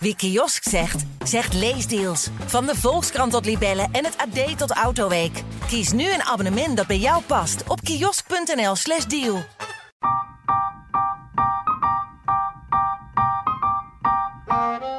Wie kiosk zegt, zegt leesdeals. Van de Volkskrant tot Libellen en het AD tot Autoweek. Kies nu een abonnement dat bij jou past op kiosk.nl/slash deal.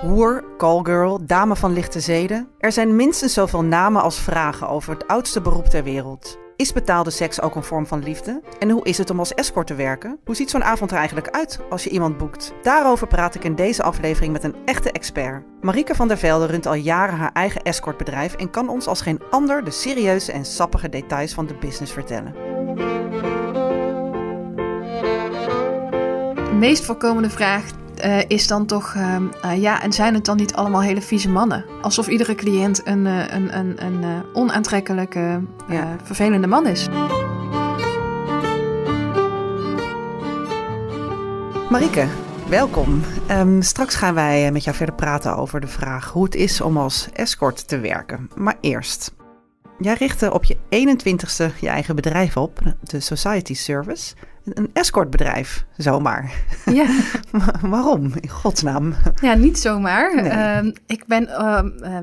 Hoer, callgirl, dame van lichte zeden. Er zijn minstens zoveel namen als vragen over het oudste beroep ter wereld. Is betaalde seks ook een vorm van liefde? En hoe is het om als escort te werken? Hoe ziet zo'n avond er eigenlijk uit als je iemand boekt? Daarover praat ik in deze aflevering met een echte expert. Marieke van der Velde runt al jaren haar eigen escortbedrijf en kan ons als geen ander de serieuze en sappige details van de business vertellen. De meest voorkomende vraag uh, is dan toch, uh, uh, ja, en zijn het dan niet allemaal hele vieze mannen? Alsof iedere cliënt een, een, een, een onaantrekkelijke, ja. vervelende man is. Marieke, welkom. Um, straks gaan wij met jou verder praten over de vraag hoe het is om als escort te werken. Maar eerst, jij richtte op je 21ste je eigen bedrijf op, de Society Service een escortbedrijf, zomaar. Ja. Waarom, in godsnaam? Ja, niet zomaar. Nee. Uh, ik ben uh, uh,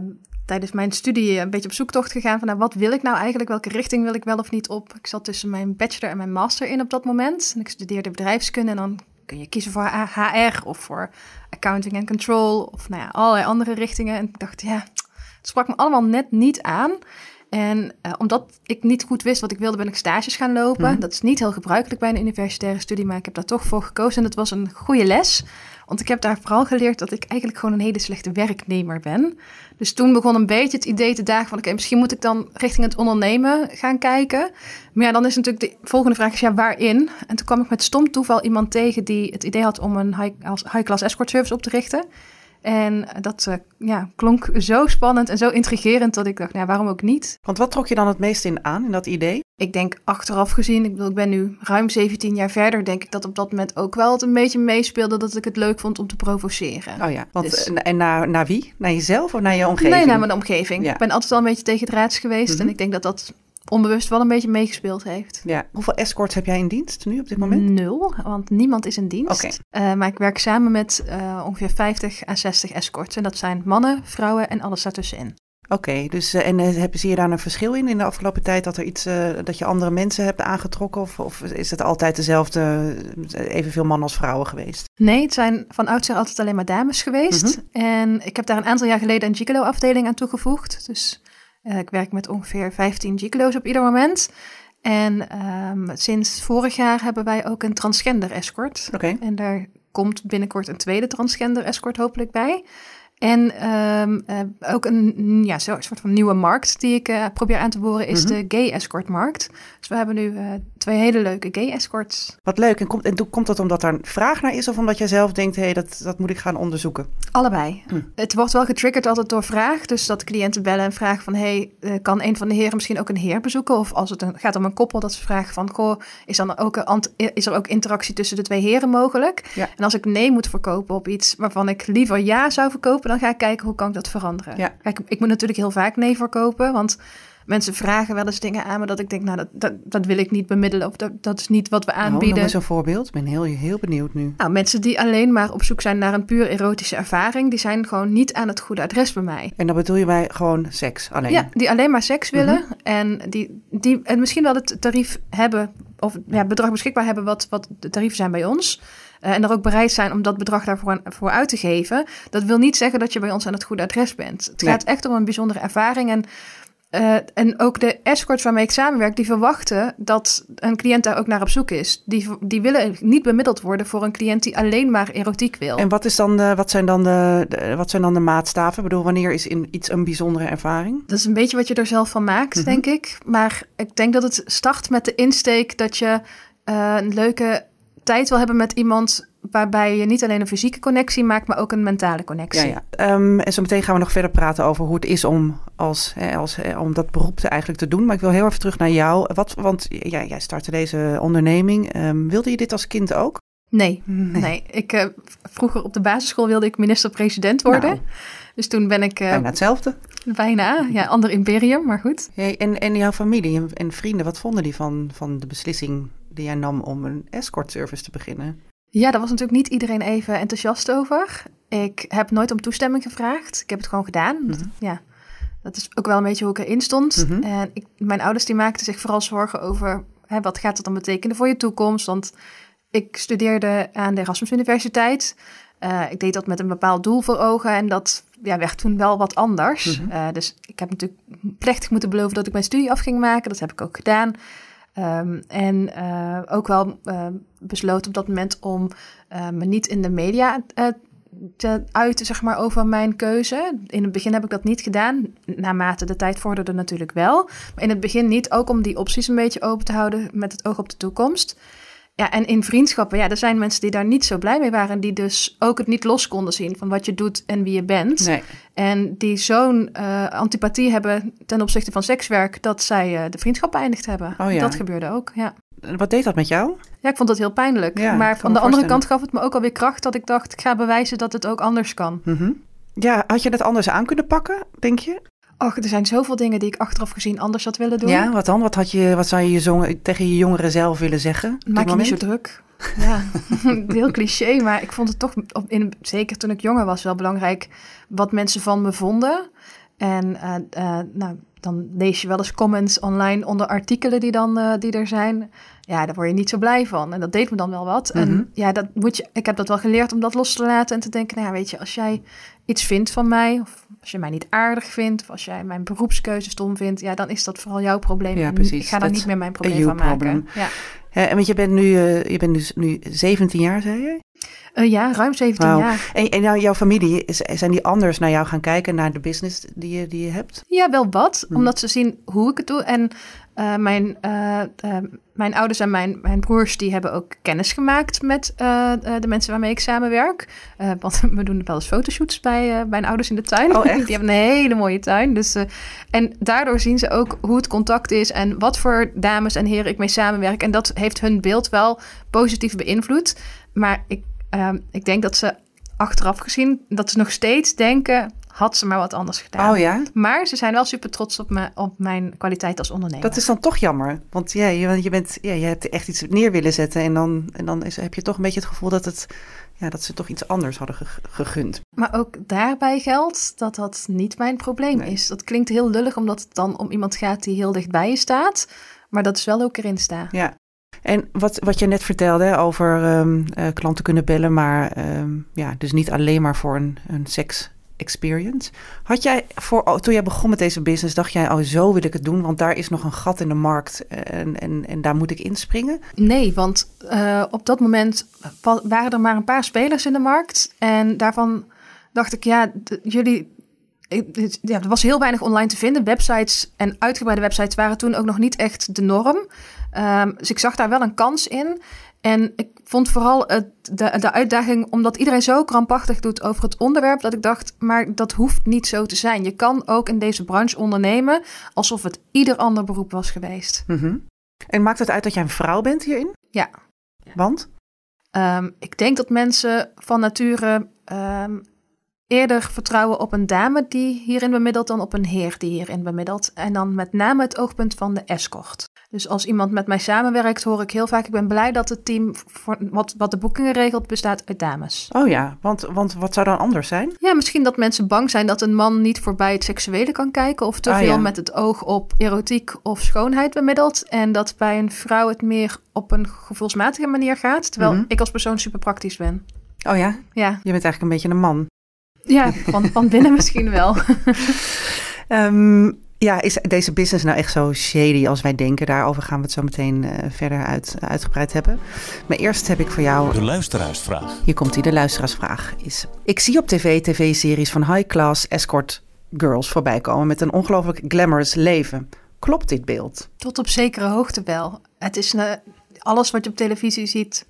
tijdens mijn studie een beetje op zoektocht gegaan van nou, wat wil ik nou eigenlijk? Welke richting wil ik wel of niet op? Ik zat tussen mijn bachelor en mijn master in op dat moment. En ik studeerde bedrijfskunde en dan kun je kiezen voor HR of voor accounting en control of nou ja, allerlei andere richtingen. En ik dacht, ja, het sprak me allemaal net niet aan. En uh, omdat ik niet goed wist wat ik wilde, ben ik stages gaan lopen. Mm. Dat is niet heel gebruikelijk bij een universitaire studie, maar ik heb daar toch voor gekozen. En het was een goede les, want ik heb daar vooral geleerd dat ik eigenlijk gewoon een hele slechte werknemer ben. Dus toen begon een beetje het idee te dagen van, oké, okay, misschien moet ik dan richting het ondernemen gaan kijken. Maar ja, dan is natuurlijk de volgende vraag, is, ja, waarin? En toen kwam ik met stom toeval iemand tegen die het idee had om een high-class high escort service op te richten. En dat uh, ja, klonk zo spannend en zo intrigerend dat ik dacht, nou, waarom ook niet? Want wat trok je dan het meest in aan in dat idee? Ik denk achteraf gezien, ik, bedoel, ik ben nu ruim 17 jaar verder, denk ik dat op dat moment ook wel het een beetje meespeelde dat ik het leuk vond om te provoceren. Oh ja, want, dus, en naar, naar wie? Naar jezelf of naar je omgeving? Nee, naar mijn omgeving. Ja. Ik ben altijd wel een beetje tegen het raads geweest mm -hmm. en ik denk dat dat onbewust wel een beetje meegespeeld heeft. Ja. Hoeveel escorts heb jij in dienst nu op dit moment? Nul, want niemand is in dienst. Okay. Uh, maar ik werk samen met uh, ongeveer 50 à 60 escorts. En dat zijn mannen, vrouwen en alles daartussenin. Oké, okay, dus uh, en heb, zie je daar een verschil in in de afgelopen tijd dat er iets dat je andere mensen hebt aangetrokken? Of, of is het altijd dezelfde, evenveel mannen als vrouwen geweest? Nee, het zijn van oudsher altijd alleen maar dames geweest. Mm -hmm. En ik heb daar een aantal jaar geleden een gigolo-afdeling aan toegevoegd. Dus uh, ik werk met ongeveer 15 gigolo's op ieder moment. En um, sinds vorig jaar hebben wij ook een transgender escort. Okay. En daar komt binnenkort een tweede transgender escort hopelijk bij. En um, uh, ook een, ja, zo, een soort van nieuwe markt die ik uh, probeer aan te boren is mm -hmm. de gay escort markt. Dus we hebben nu twee hele leuke gay escorts. Wat leuk. En komt, en komt dat omdat er een vraag naar is of omdat jij zelf denkt, hé, hey, dat, dat moet ik gaan onderzoeken? Allebei. Mm. Het wordt wel getriggerd altijd door vraag. Dus dat cliënten bellen en vragen van, hé, hey, kan een van de heren misschien ook een heer bezoeken? Of als het een, gaat om een koppel, dat ze vragen van, goh, is, dan ook een, is er ook interactie tussen de twee heren mogelijk? Ja. En als ik nee moet verkopen op iets waarvan ik liever ja zou verkopen, dan ga ik kijken hoe kan ik dat veranderen. Ja. Kijk, ik moet natuurlijk heel vaak nee verkopen, want mensen vragen wel eens dingen aan me dat ik denk, nou, dat, dat, dat wil ik niet bemiddelen of dat, dat is niet wat we aanbieden. Oh, noem eens een voorbeeld. Ik ben heel, heel benieuwd nu. Nou, mensen die alleen maar op zoek zijn naar een puur erotische ervaring, die zijn gewoon niet aan het goede adres bij mij. En dan bedoel je bij gewoon seks alleen? Ja, die alleen maar seks willen mm -hmm. en die, die en misschien wel het tarief hebben of ja, bedrag beschikbaar hebben wat, wat de tarieven zijn bij ons. Uh, en er ook bereid zijn om dat bedrag daarvoor voor uit te geven. Dat wil niet zeggen dat je bij ons aan het goede adres bent. Het nee. gaat echt om een bijzondere ervaring. En, uh, en ook de escorts waarmee ik samenwerk, die verwachten dat een cliënt daar ook naar op zoek is. Die, die willen niet bemiddeld worden voor een cliënt die alleen maar erotiek wil. En wat, is dan de, wat, zijn, dan de, de wat zijn dan de maatstaven? Ik bedoel, wanneer is in iets een bijzondere ervaring? Dat is een beetje wat je er zelf van maakt, mm -hmm. denk ik. Maar ik denk dat het start met de insteek dat je uh, een leuke tijd wil hebben met iemand waarbij je niet alleen een fysieke connectie maakt, maar ook een mentale connectie. Ja, ja. Um, en zo meteen gaan we nog verder praten over hoe het is om, als, hè, als, hè, om dat beroep te eigenlijk te doen. Maar ik wil heel even terug naar jou. Wat, want ja, jij startte deze onderneming. Um, wilde je dit als kind ook? Nee, nee. nee. Ik, uh, vroeger op de basisschool wilde ik minister-president worden. Nou. Dus toen ben ik... Uh, bijna hetzelfde. Bijna, ja, ander imperium, maar goed. Hey, en, en jouw familie en vrienden, wat vonden die van, van de beslissing die jij nam om een escort service te beginnen? Ja, daar was natuurlijk niet iedereen even enthousiast over. Ik heb nooit om toestemming gevraagd. Ik heb het gewoon gedaan. Mhm. Ja, dat is ook wel een beetje hoe ik erin stond. Mhm. En ik, mijn ouders die maakten zich vooral zorgen over... Hè, wat gaat het dan betekenen voor je toekomst? Want ik studeerde aan de Erasmus Universiteit. Eh, ik deed dat met een bepaald doel voor ogen en dat ja, werd toen wel wat anders. Mhm. Eh, dus ik heb natuurlijk plechtig moeten beloven dat ik mijn studie af ging maken. Dat heb ik ook gedaan. Ehm, en eh, ook wel eh, besloten op dat moment om eh, me niet in de media te uiten, zeg maar, over mijn keuze. In het begin heb ik dat niet gedaan. Naarmate de tijd vorderde natuurlijk wel. Maar in het begin niet, ook om die opties een beetje open te houden met het oog op de toekomst. Ja, en in vriendschappen, ja, er zijn mensen die daar niet zo blij mee waren. Die dus ook het niet los konden zien van wat je doet en wie je bent. Nee. En die zo'n eh, antipathie hebben ten opzichte van sekswerk, dat zij eh, de vriendschap beëindigd hebben. Oh ja. Dat gebeurde ook, ja. Wat deed dat met jou? Ja, ik vond dat heel pijnlijk. Ja, maar van de andere kant gaf het me ook alweer kracht dat ik dacht, ik ga bewijzen dat het ook anders kan. Mhm. Ja, had je dat anders aan kunnen pakken, denk je? Och, er zijn zoveel dingen die ik achteraf gezien anders had willen doen. Ja, wat dan? Wat, had je, wat zou je je zongen, tegen je jongeren zelf willen zeggen? Maak je niet zo druk. Ja, heel cliché, maar ik vond het toch, op- in, zeker toen ik jonger was, wel belangrijk wat mensen van me vonden. En eh, eh, nou, dan lees je wel eens comments online onder artikelen die, dan, eh, die er zijn. Ja, daar word je niet zo blij van. En dat deed me dan wel wat. Mhm. En ja, dat moet je, ik heb dat wel geleerd om dat los te laten en te denken, nou ja, weet je, als jij iets vindt van mij, of als je mij niet aardig vindt, of als jij mijn beroepskeuze stom vindt, ja, dan is dat vooral jouw probleem. Ja, precies. Ik ga daar niet meer mijn probleem van maken. problem. Ja. En want je bent nu, eh, je bent dus nu 17 jaar, zei je? Eh, ja, ruim 17 Wauw. jaar. En, en nou, jouw familie, is- zijn die anders naar jou gaan kijken, naar de business die je, die je hebt? Ja, wel wat. Hmm. Omdat ze zien hoe ik het doe. En eh, mijn, eh, eh, mijn ouders en mijn, mijn broers die hebben ook kennis gemaakt met de mensen waarmee ik samenwerk. Want we doen wel eens fotoshoots bij mijn ouders in de tuin. Oh, echt? Die hebben een hele mooie tuin. Dus, en daardoor zien ze ook hoe het contact is en wat voor dames en heren ik mee samenwerk. En dat heeft hun beeld wel positief beïnvloed. Maar ik, ehm, ik denk dat ze achteraf gezien, dat ze nog steeds denken, had ze maar wat anders gedaan. Oh ja? Maar ze zijn wel super trots op, me, op mijn kwaliteit als ondernemer. Dat is dan toch jammer. Want ja, je, je, bent, ja, je hebt echt iets neer willen zetten. En dan, en dan is, heb je toch een beetje het gevoel dat, het, ja, dat ze toch iets anders hadden ge- gegund. Maar ook daarbij geldt dat dat niet mijn probleem Nee. is. Dat klinkt heel lullig, omdat het dan om iemand gaat die heel dicht bij je staat. Maar dat is wel ik erin sta. Ja. En wat, wat je net vertelde over ehm, eh, klanten kunnen bellen, maar ehm, ja, dus niet alleen maar voor een, een seks experience. Had jij voor, oh, toen jij begon met deze business, dacht jij, oh zo wil ik het doen, want daar is nog een gat in de markt en, en, en daar moet ik inspringen? Nee, want eh, op dat moment wa- waren er maar een paar spelers in de markt. En daarvan dacht ik, ja, jullie. Ja, er was heel weinig online te vinden. Websites en uitgebreide websites waren toen ook nog niet echt de norm. Ehm, dus ik zag daar wel een kans in. En ik vond vooral het, de, de uitdaging, omdat iedereen zo krampachtig doet over het onderwerp, dat ik dacht, maar dat hoeft niet zo te zijn. Je kan ook in deze branche ondernemen alsof het ieder ander beroep was geweest. Mhm. En maakt het uit dat jij een vrouw bent hierin? Ja. Want? Ehm, ik denk dat mensen van nature ehm, eerder vertrouwen op een dame die hierin bemiddelt dan op een heer die hierin bemiddelt. En dan met name het oogpunt van de escort. Dus als iemand met mij samenwerkt, hoor ik heel vaak: ik ben blij dat het team voor, wat, wat de boekingen regelt bestaat uit dames. Oh ja, want, want wat zou dan anders zijn? Ja, misschien dat mensen bang zijn dat een man niet voorbij het seksuele kan kijken of te Ah, veel ja. met het oog op erotiek of schoonheid bemiddelt. En dat bij een vrouw het meer op een gevoelsmatige manier gaat, terwijl Mhm. ik als persoon super praktisch ben. Oh ja, Ja, je bent eigenlijk een beetje een man. Ja, van, van binnen misschien wel. Ehm, ja, is deze business nou echt zo shady als wij denken? Daarover gaan we het zo meteen eh, verder uit, uitgebreid hebben. Maar eerst heb ik voor jou De luisteraarsvraag. Hier komt hij, de luisteraarsvraag is... Ik zie op tv tv-series van high-class escort girls voorbij komen... met een ongelooflijk glamorous leven. Klopt dit beeld? Tot op zekere hoogte wel. Het is eh, alles wat je op televisie ziet,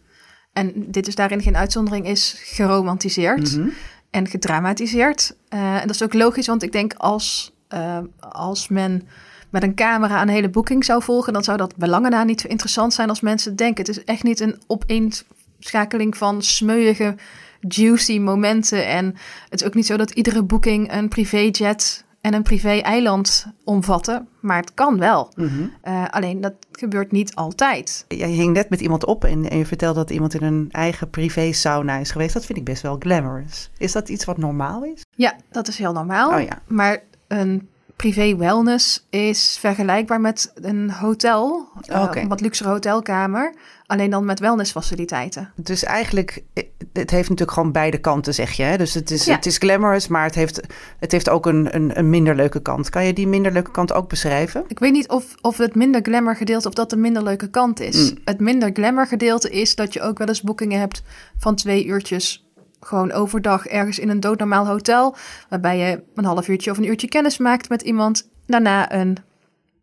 en dit is daarin geen uitzondering, is geromantiseerd Mhm. en gedramatiseerd. Eh, en dat is ook logisch, want ik denk als, eh, als men met een camera een hele boeking zou volgen, dan zou dat belangen na niet zo interessant zijn als mensen denken. Het is echt niet een opeenschakeling van smeuïge, juicy momenten. En het is ook niet zo dat iedere boeking een privéjet en een privé-eiland omvatten, maar het kan wel. Mhm. Uh, alleen dat gebeurt niet altijd. Jij hing net met iemand op en, en je vertelde dat iemand in een eigen privé-sauna is geweest. Dat vind ik best wel glamorous. Is dat iets wat normaal is? Ja, dat is heel normaal. Oh ja. Maar een privé wellness is vergelijkbaar met een hotel, uh, Oké. een wat luxere hotelkamer, alleen dan met wellnessfaciliteiten. Dus eigenlijk, eh, het heeft natuurlijk gewoon beide kanten, zeg je. Hè? Dus het is, Ja. het is glamorous, maar het heeft, het heeft ook een, een, een minder leuke kant. Kan je die minder leuke kant ook beschrijven? Ik weet niet of, of het minder glamour gedeelte of dat de minder leuke kant is. Mm. Het minder glamour gedeelte is dat je ook wel eens boekingen hebt van twee uurtjes gewoon overdag ergens in een doodnormaal hotel, waarbij je een half uurtje of een uurtje kennis maakt met iemand, daarna een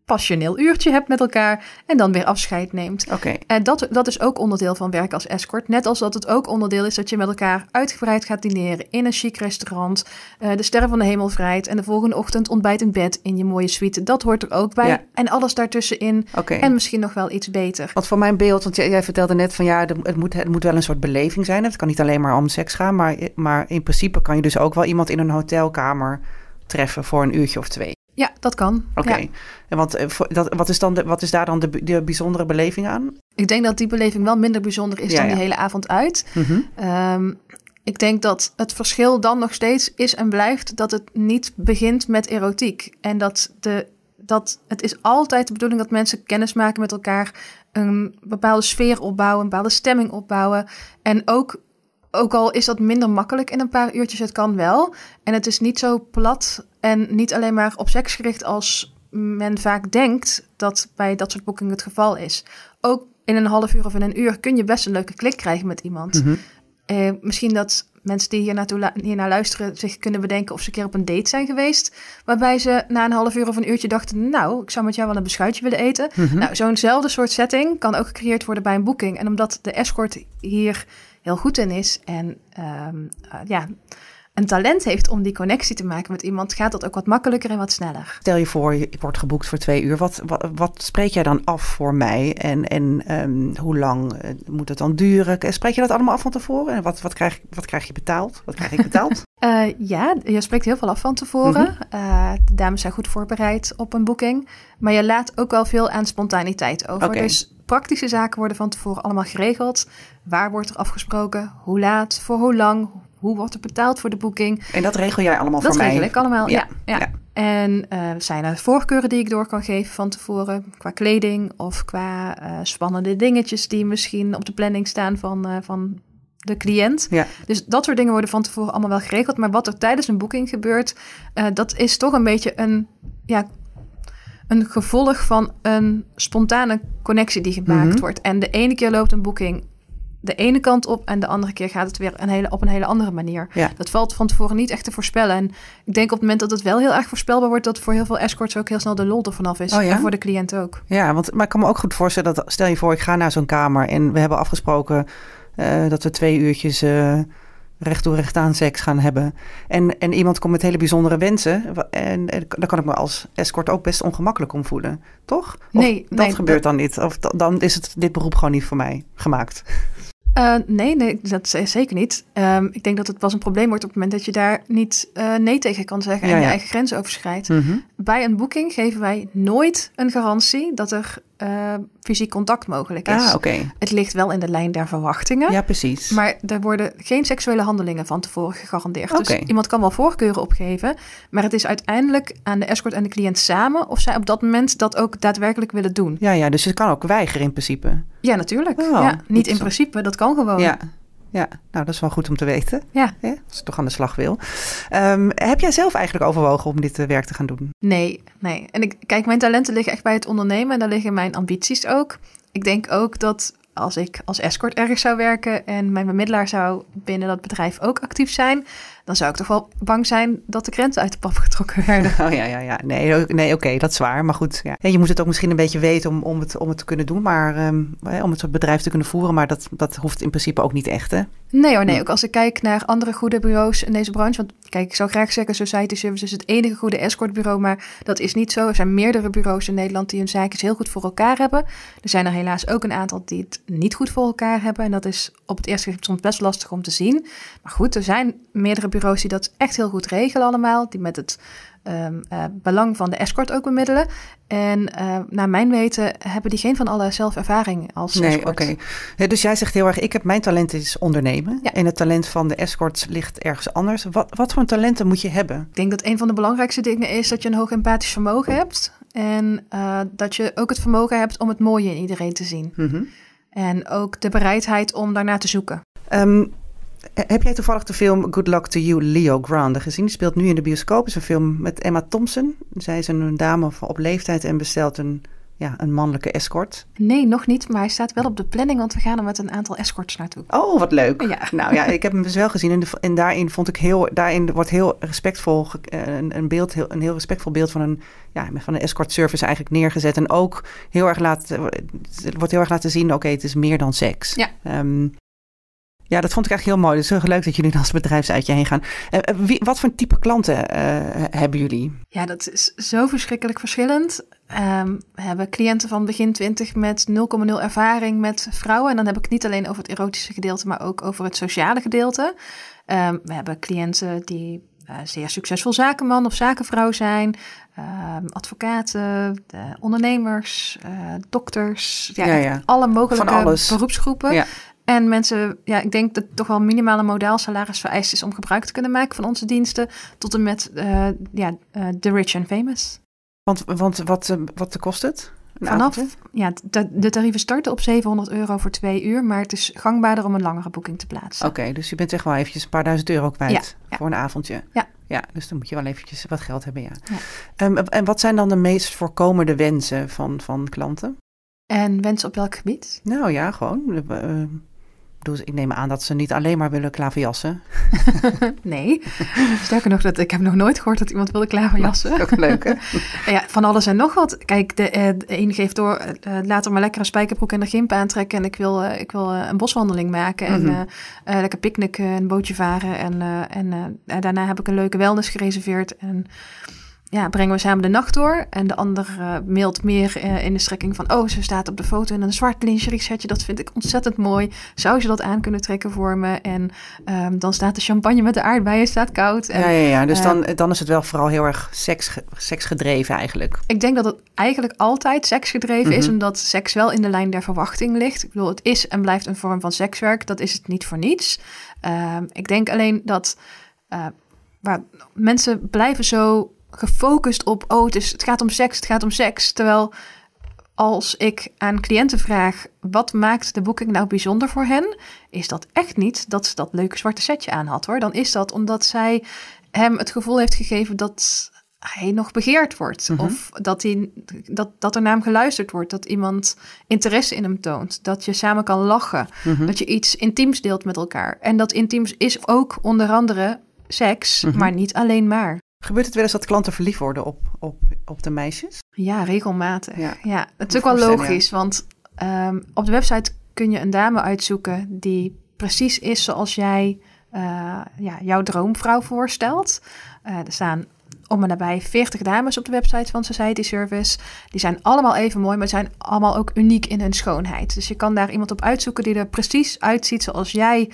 passioneel uurtje hebt met elkaar en dan weer afscheid neemt. Oké. En dat, dat is ook onderdeel van werk als escort. Net als dat het ook onderdeel is dat je met elkaar uitgebreid gaat dineren in een chic restaurant. eh, de sterren van de hemel vrijt. En de volgende ochtend ontbijt in bed in je mooie suite. Dat hoort er ook bij. Ja. En alles daartussenin. En misschien nog wel iets beter. Want voor mijn beeld, want jij, jij vertelde net van ja, het moet, het moet wel een soort beleving zijn. Het kan niet alleen maar om seks gaan, maar, maar in principe kan je dus ook wel iemand in een hotelkamer treffen voor een uurtje of twee. Ja, dat kan. Oké. Ja. En want eh, dat, wat, is dan de, wat is daar dan de, de bijzondere beleving aan? Ik denk dat die beleving wel minder bijzonder is Ja, dan ja. die hele avond uit. Mhm. Ehm, ik denk dat het verschil dan nog steeds is en blijft dat het niet begint met erotiek. En dat, de, dat het is altijd de bedoeling dat mensen kennis maken met elkaar, een bepaalde sfeer opbouwen, een bepaalde stemming opbouwen. En ook, ook al is dat minder makkelijk in een paar uurtjes, het kan wel. En het is niet zo plat en niet alleen maar op seks gericht als men vaak denkt dat bij dat soort boekingen het geval is. Ook in een half uur of in een uur kun je best een leuke klik krijgen met iemand. Mhm. Eh, misschien dat mensen die hier, naartoe, lu- hier naar luisteren zich kunnen bedenken of ze een keer op een date zijn geweest. Waarbij ze na een half uur of een uurtje dachten, nou, ik zou met jou wel een beschuitje willen eten. Mhm. Nou, zo'nzelfde soort setting kan ook gecreëerd worden bij een boeking. En omdat de escort hier heel goed in is en ehm, eh, ja, een talent heeft om die connectie te maken met iemand, gaat dat ook wat makkelijker en wat sneller. Stel je voor, ik word geboekt voor twee uur. Wat, wat, wat spreek jij dan af voor mij? En, en ehm, hoe lang eh, moet het dan duren? Spreek je dat allemaal af van tevoren? En wat, wat, krijg, wat krijg je betaald? Wat krijg ik betaald? Eh, ja, je spreekt heel veel af van tevoren. Eh, de dames zijn goed voorbereid op een boeking. Maar je laat ook wel veel aan spontaniteit over. Dus praktische zaken worden van tevoren allemaal geregeld. Waar wordt er afgesproken? Hoe laat? Voor hoe lang? Hoe wordt er betaald voor de boeking? en dat regel jij allemaal Dat voor mij? regel ik allemaal, ja. Ja. En eh, zijn er voorkeuren die ik door kan geven van tevoren? Qua kleding of qua eh, spannende dingetjes die misschien op de planning staan van, eh, van de cliënt. Ja. Dus dat soort dingen worden van tevoren allemaal wel geregeld. Maar wat er tijdens een boeking gebeurt, dat is toch een beetje een, ja, een gevolg van een spontane connectie die gemaakt Mhm. wordt. En de ene keer loopt een boeking de ene kant op en de andere keer gaat het weer een hele, op een hele andere manier. Ja. Dat valt van tevoren niet echt te voorspellen. En ik denk op het moment dat het wel heel erg voorspelbaar wordt, dat voor heel veel escorts ook heel snel de lol er vanaf is. Oh ja? En voor de cliënt ook. Ja, want maar ik kan me ook goed voorstellen dat stel je voor, ik ga naar zo'n kamer en we hebben afgesproken eh, dat we twee uurtjes eh recht toe recht aan seks gaan hebben. En, en iemand komt met hele bijzondere wensen. En, en dan kan ik me als escort ook best ongemakkelijk om voelen, toch? Of Nee, dat nee, gebeurt dan niet. Of da- dan is het dit beroep gewoon niet voor mij gemaakt. Eh, nee, nee, dat is zeker niet. Ehm, ik denk dat het pas een probleem wordt op het moment dat je daar niet eh, nee tegen kan zeggen Ja, en je eigen grenzen overschrijdt. Mhm. Bij een boeking geven wij nooit een garantie dat er eh, fysiek contact mogelijk is. Ah, oké. Het ligt wel in de lijn der verwachtingen. Ja, precies. Maar er worden geen seksuele handelingen van tevoren gegarandeerd. Dus iemand kan wel voorkeuren opgeven. Maar het is uiteindelijk aan de escort en de cliënt samen... of zij op dat moment dat ook daadwerkelijk willen doen. Ja, ja, dus je kan ook weigeren in principe. Ja, natuurlijk. Oh, ja, niet in principe, dat kan gewoon. Ja. Ja, nou dat is wel goed om te weten. Ja. Hè, als ik toch aan de slag wil. Ehm, heb jij zelf eigenlijk overwogen om dit eh, werk te gaan doen? Nee, nee. En ik, kijk, mijn talenten liggen echt bij het ondernemen en daar liggen mijn ambities ook. Ik denk ook dat als ik als escort ergens zou werken en mijn bemiddelaar zou binnen dat bedrijf ook actief zijn, dan zou ik toch wel bang zijn dat de grenzen uit de pap getrokken werden. Oh ja, ja, ja. Nee, nee oké, dat is waar. Maar goed, ja. Je moet het ook misschien een beetje weten om, om, het, om het te kunnen doen. Maar ehm, om het bedrijf te kunnen voeren. Maar dat, dat hoeft in principe ook niet echt, hè? Nee hoor, nee. Ook als ik kijk naar andere goede bureaus in deze branche. Want kijk, ik zou graag zeggen Society Services is het enige goede escortbureau. Maar dat is niet zo. Er zijn meerdere bureaus in Nederland die hun zaakjes heel goed voor elkaar hebben. Er zijn er helaas ook een aantal die het niet goed voor elkaar hebben. En dat is op het eerste gezicht soms best lastig om te zien. Maar goed, er zijn meerdere bureaus die dat echt heel goed regelen allemaal. Die met het um, uh, belang van de escort ook bemiddelen. En uh, naar mijn weten hebben die geen van alle zelfervaring als nee, escort. oké. Okay. Dus jij zegt heel erg, ik heb mijn talent is ondernemen. Ja. En het talent van de escort ligt ergens anders. Wat, wat voor talenten moet je hebben? Ik denk dat een van de belangrijkste dingen is dat je een hoog empathisch vermogen hebt. En uh, dat je ook het vermogen hebt om het mooie in iedereen te zien. Mm -hmm. En ook de bereidheid om daarnaar te zoeken. Um, heb jij toevallig de film Good Luck to You, Leo Grande gezien? Die speelt nu in de bioscoop. Het is een film met Emma Thompson. Zij is een dame op leeftijd en bestelt een, ja, een mannelijke escort. Nee, nog niet. Maar hij staat wel op de planning, want we gaan er met een aantal escorts naartoe. Oh, wat leuk. Ja. Nou ja, ik heb hem dus wel gezien. En, de, en daarin vond ik heel, daarin wordt heel respectvol, een, een, beeld, heel, een heel respectvol beeld van een, ja, van een escort service eigenlijk neergezet. En ook heel erg laten, het wordt heel erg laten zien, oké, okay, het is meer dan seks. Ja. Um, ja, dat vond ik eigenlijk heel mooi. Dus heel leuk dat jullie als bedrijfsuitje heen gaan. Uh, wie, wat voor type klanten uh, hebben jullie? Ja, dat is zo verschrikkelijk verschillend. Um, we hebben cliënten van begin 20 met 0,0 ervaring met vrouwen. En dan heb ik niet alleen over het erotische gedeelte, maar ook over het sociale gedeelte. Um, we hebben cliënten die uh, zeer succesvol zakenman of zakenvrouw zijn, um, advocaten, ondernemers, dokters, ja, ja, ja. alle mogelijke beroepsgroepen. En mensen, ja, ik denk dat toch wel minimaal een modaal salaris vereist is om gebruik te kunnen maken van onze diensten. Tot en met uh, ja, uh, the rich and famous. Want, want wat, wat kost het? Vanaf, ja, de, de, tarieven starten op 700 euro voor twee uur, maar het is gangbaarder om een langere boeking te plaatsen. Oké, okay, dus je bent echt wel eventjes een paar duizend euro kwijt ja, ja. voor een avondje. Ja. Ja, dus dan moet je wel eventjes wat geld hebben, ja. ja. Um, en wat zijn dan de meest voorkomende wensen van, van klanten? En wensen op welk gebied? Nou ja, gewoon... Uh, dus ik neem aan dat ze niet alleen maar willen klaverjassen. nee, sterker nog, dat, ik heb nog nooit gehoord dat iemand wilde klaverjassen. Dat is ook leuk, hè? ja, van alles en nog wat. Kijk, de, de een geeft door, uh, later maar lekker een spijkerbroek en een gimp aantrekken... en ik wil, uh, ik wil uh, een boswandeling maken en mm -hmm. lekker picknicken, een bootje varen... en, en daarna heb ik een leuke wellness gereserveerd... en ja, brengen we samen de nacht door. En de ander uh, mailt meer uh, in de strekking van... oh, ze staat op de foto in een zwart lingerie setje. Dat vind ik ontzettend mooi. Zou je dat aan kunnen trekken voor me? En um, dan staat de champagne met de aardbeien staat koud. En, ja, ja, ja. Dus uh, dan, dan is het wel vooral heel erg seks, seksgedreven eigenlijk. Ik denk dat het eigenlijk altijd seksgedreven mm -hmm. is... omdat seks wel in de lijn der verwachting ligt. Ik bedoel, het is en blijft een vorm van sekswerk. Dat is het niet voor niets. ik denk alleen dat... waar mensen blijven zo gefocust op, oh, het, is, het gaat om seks, het gaat om seks. Terwijl als ik aan cliënten vraag, wat maakt de boeking nou bijzonder voor hen? Is dat echt niet dat ze dat leuke zwarte setje aan had hoor. Dan is dat omdat zij hem het gevoel heeft gegeven dat hij nog begeerd wordt. Mhm. Of dat, hij, dat, dat er naar hem geluisterd wordt. Dat iemand interesse in hem toont. Dat je samen kan lachen. Mhm. Dat je iets intiems deelt met elkaar. En dat intiems is ook onder andere seks, Mhm. maar niet alleen maar. Gebeurt het wel eens dat klanten verliefd worden op, op, op de meisjes? Ja, regelmatig. Ja. Ja, het is ook wel logisch, want ehm, op de website kun je een dame uitzoeken die precies is zoals jij eh, ja, jouw droomvrouw voorstelt. Eh, er staan om en nabij 40 dames op de website van Society Service. Die zijn allemaal even mooi, maar zijn allemaal ook uniek in hun schoonheid. Dus je kan daar iemand op uitzoeken die er precies uitziet zoals jij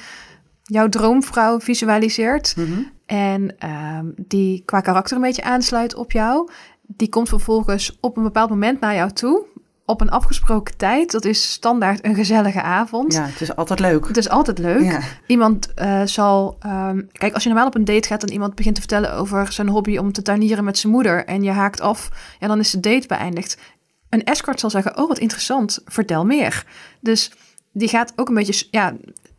jouw droomvrouw visualiseert. Mhm. En ehm, die qua karakter een beetje aansluit op jou. Die komt vervolgens op een bepaald moment naar jou toe. Op een afgesproken tijd. Dat is standaard een gezellige avond. Ja, het is altijd leuk. Het is altijd leuk. Ja. Iemand eh, zal. ehm, kijk, als je normaal op een date gaat en iemand begint te vertellen over zijn hobby om te tuinieren met zijn moeder. en je haakt af, ja, dan is de date beëindigd. Een escort zal zeggen: Oh, wat interessant, vertel meer. Dus die gaat ook een beetje ja,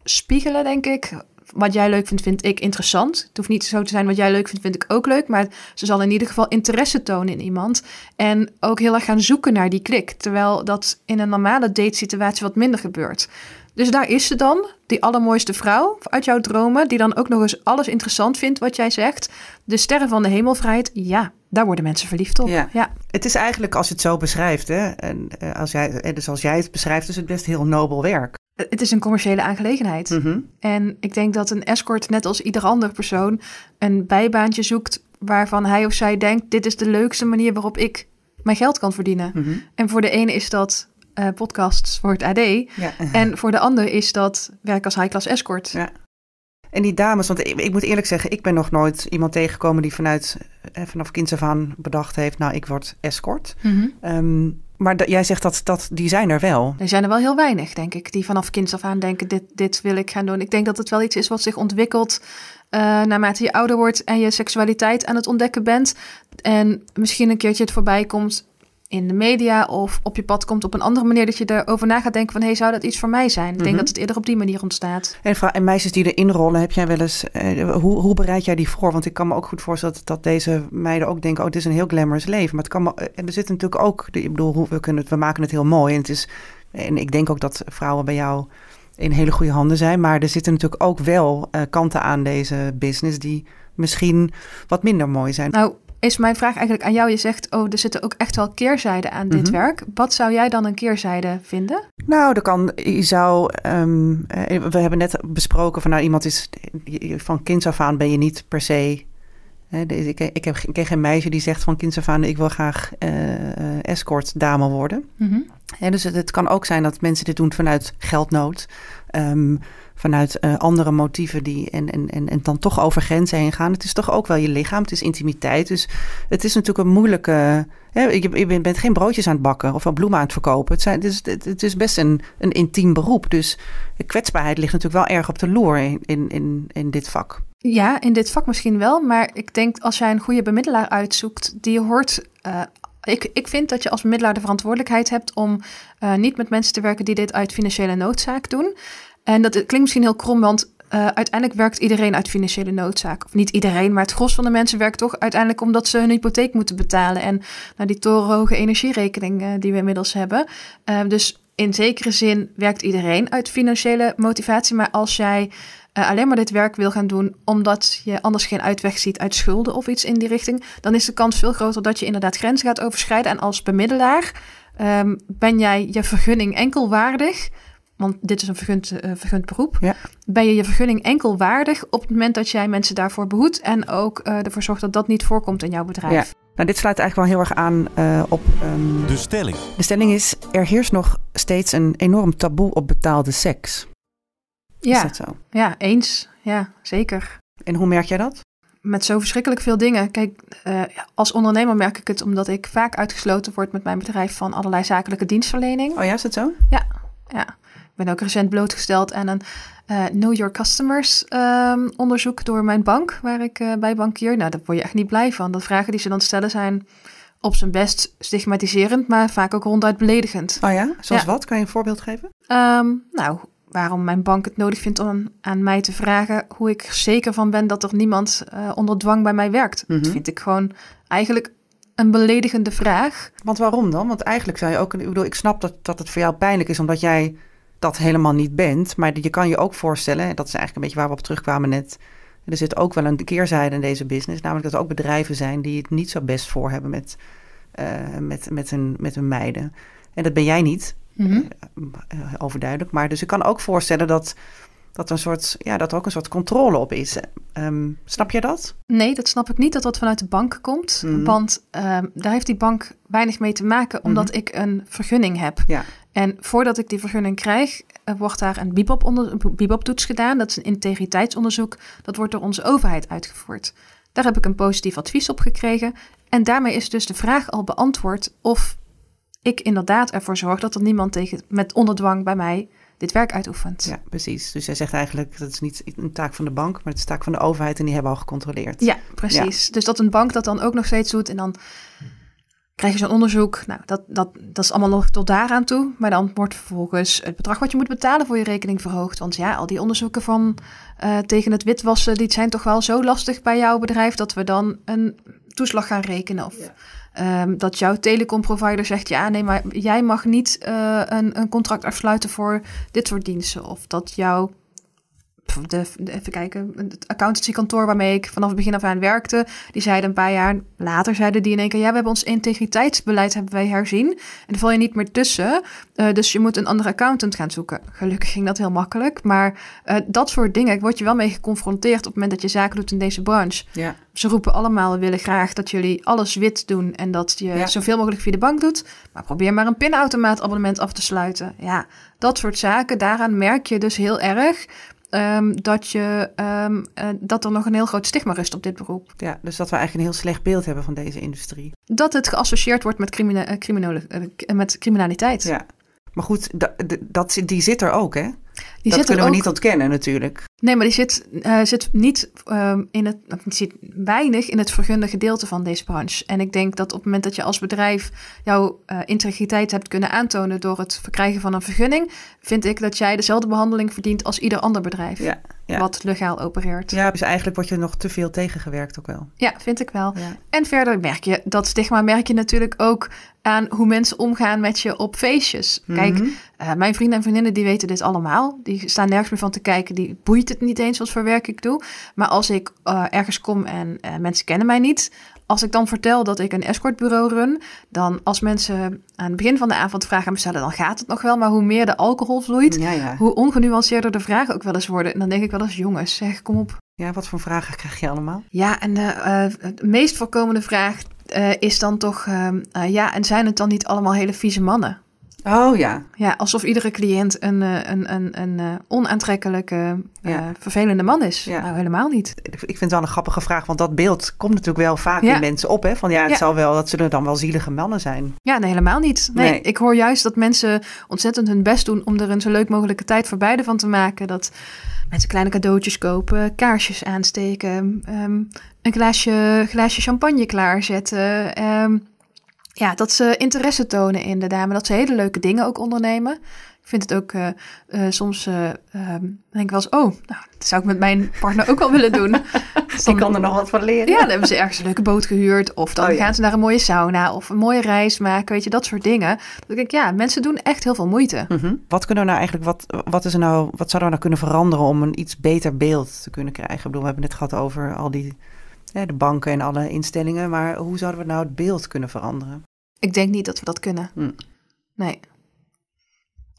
spiegelen, denk ik. Wat jij leuk vindt, vind ik interessant. Het hoeft niet zo te zijn wat jij leuk vindt, vind ik ook leuk. Maar ze zal in ieder geval interesse tonen in iemand. En ook heel erg gaan zoeken naar die klik. Terwijl dat in een normale datesituatie wat minder gebeurt. Dus daar is ze dan, die allermooiste vrouw uit jouw dromen. Die dan ook nog eens alles interessant vindt wat jij zegt. De sterren van de hemelvrijheid, ja, daar worden mensen verliefd op. Ja. ja. Het is eigenlijk als je het zo beschrijft, hè, en eh, als jij, eh, dus als jij het beschrijft, is het best heel nobel werk. Het is een commerciële aangelegenheid. Mhm. En ik denk dat een escort, net als ieder ander persoon, een bijbaantje zoekt waarvan hij of zij denkt: dit is de leukste manier waarop ik mijn geld kan verdienen. Mhm. En voor de ene is dat eh, podcasts voor het AD. Ja. En voor de ander is dat werk als high-class escort. Ja. En die dames, want ik, ik, moet eerlijk zeggen, ik ben nog nooit iemand tegengekomen die vanuit, eh, vanaf kinds af aan bedacht heeft, nou, ik word escort. Mm maar jij zegt dat, dat die zijn er wel. Er zijn er wel heel weinig, denk ik, die vanaf kinds af aan denken, dit, dit wil ik gaan doen. Ik denk dat het wel iets is wat zich ontwikkelt uh, naarmate je ouder wordt en je seksualiteit aan het ontdekken bent. En misschien een keertje het voorbij komt in de media of op je pad komt op een andere manier dat je erover na gaat denken van hey, zou dat iets voor mij zijn? Ik denk mhm. dat het eerder op die manier ontstaat. En, en meisjes die erin rollen, heb jij wel eens, eh, hoe, hoe bereid jij die voor? Want ik kan me ook goed voorstellen dat, dat deze meiden ook denken, oh, dit is een heel glamorous leven. Maar het kan me, en eh, er zit natuurlijk ook, ik bedoel, we, kunnen het, we maken het heel mooi. En, het is, en ik denk ook dat vrouwen bij jou in hele goede handen zijn. Maar er zitten natuurlijk ook wel uh, kanten aan deze business die misschien wat minder mooi zijn. Nou, is mijn vraag eigenlijk aan jou. Je zegt, oh, er zitten ook echt wel keerzijden aan dit mhm. werk. Wat zou jij dan een keerzijde vinden? Nou, er kan, je zou, ehm, eh, we hebben net besproken van, nou, iemand is van kinds af aan ben je niet per se. Ik, ik, heb, ik ken geen meisje die zegt van kinds af aan, ik wil graag uh, escort dame worden. Mm dus het, het, kan ook zijn dat mensen dit doen vanuit geldnood. Um, vanuit uh, andere motieven die en, en, en, en dan toch over grenzen heen gaan. Het is toch ook wel je lichaam, het is intimiteit. Dus het is natuurlijk een moeilijke. Je, bent geen broodjes aan het bakken of bloemen aan het verkopen. Het, zijn, het, is, het, is best een, een intiem beroep. Dus kwetsbaarheid ligt natuurlijk wel erg op de loer in, in, in, in dit vak. Ja, in dit vak misschien wel. Maar ik denk als jij een goede bemiddelaar uitzoekt, die hoort. Uh, ik, ik vind dat je als bemiddelaar de verantwoordelijkheid hebt om uh, niet met mensen te werken die dit uit financiële noodzaak doen. En dat klinkt misschien heel krom, want uh, uiteindelijk werkt iedereen uit financiële noodzaak. Of niet iedereen, maar het gros van de mensen werkt toch uiteindelijk omdat ze hun hypotheek moeten betalen. En nou, die torenhoge energierekening uh, die we inmiddels hebben. Uh, dus in zekere zin werkt iedereen uit financiële motivatie. Maar als jij alleen maar dit werk wil gaan doen omdat je anders geen uitweg ziet uit schulden of iets in die richting, dan is de kans veel groter dat je inderdaad grenzen gaat overschrijden. En als bemiddelaar um, ben jij je vergunning enkel waardig want dit is een vergund, uh, vergund beroep, ja. ben je je vergunning enkel waardig op het moment dat jij mensen daarvoor behoedt en ook uh, ervoor zorgt dat dat niet voorkomt in jouw bedrijf. Ja. Nou, dit sluit eigenlijk wel heel erg aan uh, op. Um, de stelling. De stelling is: er heerst nog steeds een enorm taboe op betaalde seks. Ja, is dat zo? Ja, eens. Ja, zeker. En hoe merk jij dat? Met zo verschrikkelijk veel dingen. Kijk, uh, als ondernemer merk ik het omdat ik vaak uitgesloten word met mijn bedrijf van allerlei zakelijke dienstverlening. Oh ja, is dat zo? Ja, ja ben ook recent blootgesteld aan een uh, Know Your Customers um, onderzoek door mijn bank, waar ik uh, bij bankier. Nou, daar word je echt niet blij van. De vragen die ze dan stellen zijn op zijn best stigmatiserend, maar vaak ook ronduit beledigend. Oh ja? Zoals wat? Kan je een voorbeeld geven? Um, nou, waarom mijn bank het nodig vindt om aan mij te vragen hoe ik zeker van ben dat er niemand uh, onder dwang bij mij werkt. Dat mhm. vind ik gewoon eigenlijk een beledigende vraag. Want waarom dan? Want eigenlijk zou je ook, ik bedoel, ik snap dat, dat het voor jou pijnlijk is omdat jij dat helemaal niet bent. Maar je kan je ook voorstellen, dat is eigenlijk een beetje waar we op terugkwamen net. Er zit ook wel een keerzijde in deze business. Namelijk dat er ook bedrijven zijn die het niet zo best voor hebben met, uh, met, met, hun, met hun meiden. En dat ben jij niet, mm overduidelijk. Maar dus ik kan ook voorstellen dat dat, een soort, ja, dat er ook een soort controle op is. Um, snap je dat? Nee, dat snap ik niet dat dat vanuit de bank komt. Mhm. Want um, daar heeft die bank weinig mee te maken, omdat mhm. ik een vergunning heb. Ja. En voordat ik die vergunning krijg, uh, wordt daar een BIBOP-toets gedaan. Dat is een integriteitsonderzoek. Dat wordt door onze overheid uitgevoerd. Daar heb ik een positief advies op gekregen. En daarmee is dus de vraag al beantwoord of ik inderdaad ervoor zorg dat er niemand tegen, met onderdwang bij mij dit werk uitoefent. Ja, precies. Dus jij zegt eigenlijk dat is niet een taak van de bank, maar het is taak van de overheid en die hebben al gecontroleerd. Ja, precies. Dus dat een bank dat dan ook nog steeds doet en dan krijg je zo'n onderzoek. Nou, dat, dat, dat is allemaal nog tot daaraan toe. Maar dan wordt vervolgens het bedrag wat je moet betalen voor je rekening verhoogd. Want ja, al die onderzoeken van uh, tegen het witwassen, die zijn toch wel zo lastig bij jouw bedrijf dat we dan een toeslag gaan rekenen. Of Um, dat jouw telecomprovider zegt: ja, nee, maar jij mag niet uh, een, een contract afsluiten voor dit soort diensten. Of dat jouw de, even kijken, het accountancykantoor waarmee ik vanaf het begin af aan werkte, die zeiden een paar jaar later, zeiden die in één keer, ja, we hebben ons integriteitsbeleid hebben wij herzien en dan val je niet meer tussen, uh, dus je moet een andere accountant gaan zoeken. Gelukkig ging dat heel makkelijk, maar uh, dat soort dingen word je wel mee geconfronteerd op het moment dat je zaken doet in deze branche. Ja. Ze roepen allemaal, we willen graag dat jullie alles wit doen en dat je zoveel mogelijk via de bank doet, maar probeer maar een pinautomaat abonnement af te sluiten. Ja, dat soort zaken, daaraan merk je dus heel erg ehm, dat, je, ehm, eh, dat er nog een heel groot stigma rust op dit beroep. Ja, dus dat we eigenlijk een heel slecht beeld hebben van deze industrie. Dat het geassocieerd wordt met, crimine, uh, met criminaliteit. Ja, maar goed, dat, dat, die zit er ook, hè? Die dat kunnen we niet ontkennen natuurlijk. Nee, maar die zit, uh, zit niet um, in het, die zit weinig in het vergunde gedeelte van deze branche. En ik denk dat op het moment dat je als bedrijf jouw uh, integriteit hebt kunnen aantonen door het verkrijgen van een vergunning, vind ik dat jij dezelfde behandeling verdient als ieder ander bedrijf. Ja, Wat legaal opereert. Ja, dus eigenlijk word je nog te veel tegengewerkt ook wel. Ja, vind ik wel. Ja. En verder merk je dat stigma merk je natuurlijk ook aan hoe mensen omgaan met je op feestjes. Kijk, mhm. uh, mijn vrienden en vriendinnen die weten dit allemaal. Die staan nergens meer van te kijken. Die boeit het niet eens wat voor werk ik doe. Maar als ik uh, ergens kom en uh, mensen kennen mij niet, als ik dan vertel dat ik een escortbureau run, dan als mensen aan het begin van de avond vragen aan me stellen, dan gaat het nog wel. Maar hoe meer de alcohol vloeit, ja, ja. hoe ongenuanceerder de vragen ook wel eens worden. En dan denk ik wel eens, jongens, zeg, kom op. Ja, wat voor vragen krijg je allemaal? Ja, en de, uh, de meest voorkomende vraag is dan toch, uh, ja, en zijn het dan niet allemaal hele vieze mannen? Oh ja. Ja, alsof iedere cliënt een, een, een, een onaantrekkelijke, ja. vervelende man is. Ja. Nou, helemaal niet. Ik vind het wel een grappige vraag, want dat beeld komt natuurlijk wel vaak in mensen op. Hè? Van ja, het zal wel, dat zullen dan wel zielige mannen zijn. Ja, nee, helemaal niet. Nee, nee, ik hoor juist dat mensen ontzettend hun best doen om er een zo leuk mogelijke tijd voor beide van te maken. Dat Mensen kleine cadeautjes kopen, kaarsjes aansteken, um, een glaasje, glaasje champagne klaarzetten. Um, ja, dat ze interesse tonen in de dame, dat ze hele leuke dingen ook ondernemen vind het ook uh, uh, soms, uh, um, denk ik wel eens, oh, nou, dat zou ik met mijn partner ook wel willen doen. Dus dan, kan er nog wat van leren. Ja, dan hebben ze ergens een leuke boot gehuurd. Of dan oh, gaan ze naar een mooie sauna of een mooie reis maken. Weet je, dat soort dingen. Dan denk ik, ja, mensen doen echt heel veel moeite. Mm -hmm. Wat kunnen we nou eigenlijk, wat, wat, is er nou, wat zouden we nou kunnen veranderen om een iets beter beeld te kunnen krijgen? Ik bedoel, we hebben het gehad over al die, de banken en alle instellingen. Maar hoe zouden we nou het beeld kunnen veranderen? Ik denk niet dat we dat kunnen. Hm. Nee.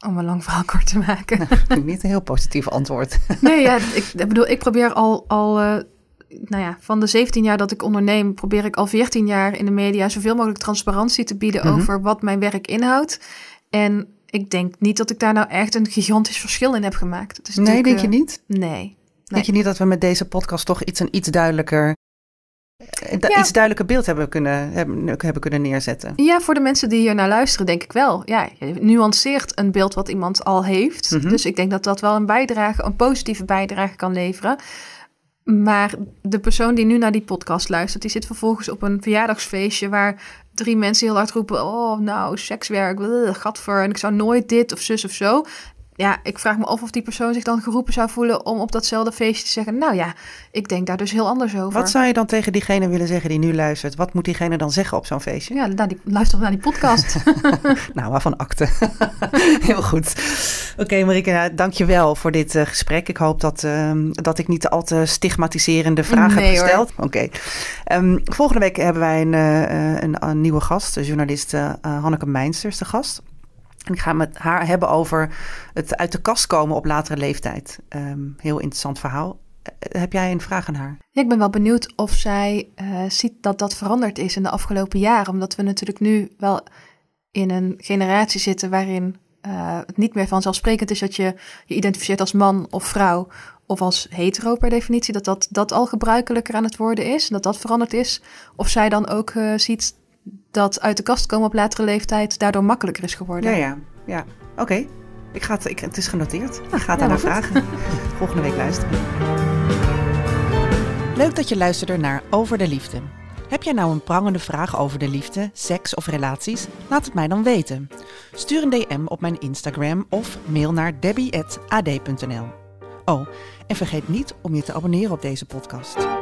Om een lang verhaal kort te maken. niet een heel positief antwoord. nee, ja, ik, bedoel, ik probeer al, al uh, nou ja, van de 17 jaar dat ik onderneem, probeer ik al 14 jaar in de media zoveel mogelijk transparantie te bieden mhm. over wat mijn werk inhoudt. En ik denk niet dat ik daar nou echt een gigantisch verschil in heb gemaakt. Is nee, denk je eh, niet? Nee. nee. Denk je niet dat we met deze podcast toch iets een iets duidelijker ja. iets duidelijker beeld hebben kunnen, hebben, hebben kunnen neerzetten. Ja, voor de mensen die hier naar luisteren, denk ik wel. Ja, je nuanceert een beeld wat iemand al heeft. Mhm. Dus ik denk dat dat wel een bijdrage, een positieve bijdrage kan leveren. Maar de persoon die nu naar die podcast luistert, die zit vervolgens op een verjaardagsfeestje waar drie mensen heel hard roepen: Oh, nou, sekswerk, gadver, en ik zou nooit dit of zus of zo ja, ik vraag me af of die persoon zich dan geroepen zou voelen om op datzelfde feestje te zeggen: Nou ja, ik denk daar dus heel anders over. Wat zou je dan tegen diegene willen zeggen die nu luistert? Wat moet diegene dan zeggen op zo'n feestje? Ja, nou, die, luister naar die podcast. nou, waarvan akte. heel goed. Oké, okay, Marike, dank je wel voor dit uh, gesprek. Ik hoop dat, uh, dat ik niet al te stigmatiserende vragen nee, heb gesteld. Oké. Um, volgende week hebben wij een, uh, een, een, nieuwe gast, de journalist Hanneke Mijnsters, de gast. En ik ga met haar hebben over het uit de kast komen op latere leeftijd. Um, heel interessant verhaal. Uh, heb jij een vraag aan haar? Ik ben wel benieuwd of zij uh, ziet dat dat veranderd is in de afgelopen jaren. Omdat we natuurlijk nu wel in een generatie zitten waarin uh, het niet meer vanzelfsprekend is dat je je identificeert als man of vrouw of als hetero per definitie. Dat dat, dat al gebruikelijker aan het worden is en dat dat veranderd is. Of zij dan ook ziet dat uit de kast komen op latere leeftijd daardoor makkelijker is geworden. Ja, ja, ja. Oké. Ik ga het, ik, het is genoteerd. Ik ga het aan haar vragen. Volgende week luisteren. Leuk dat je luisterde naar Over de Liefde. Heb jij nou een prangende vraag over de liefde, seks of relaties? Laat het mij dan weten. Stuur een DM op mijn Instagram of mail naar debbie.ad.nl. Oh, en vergeet niet om je te abonneren op deze podcast.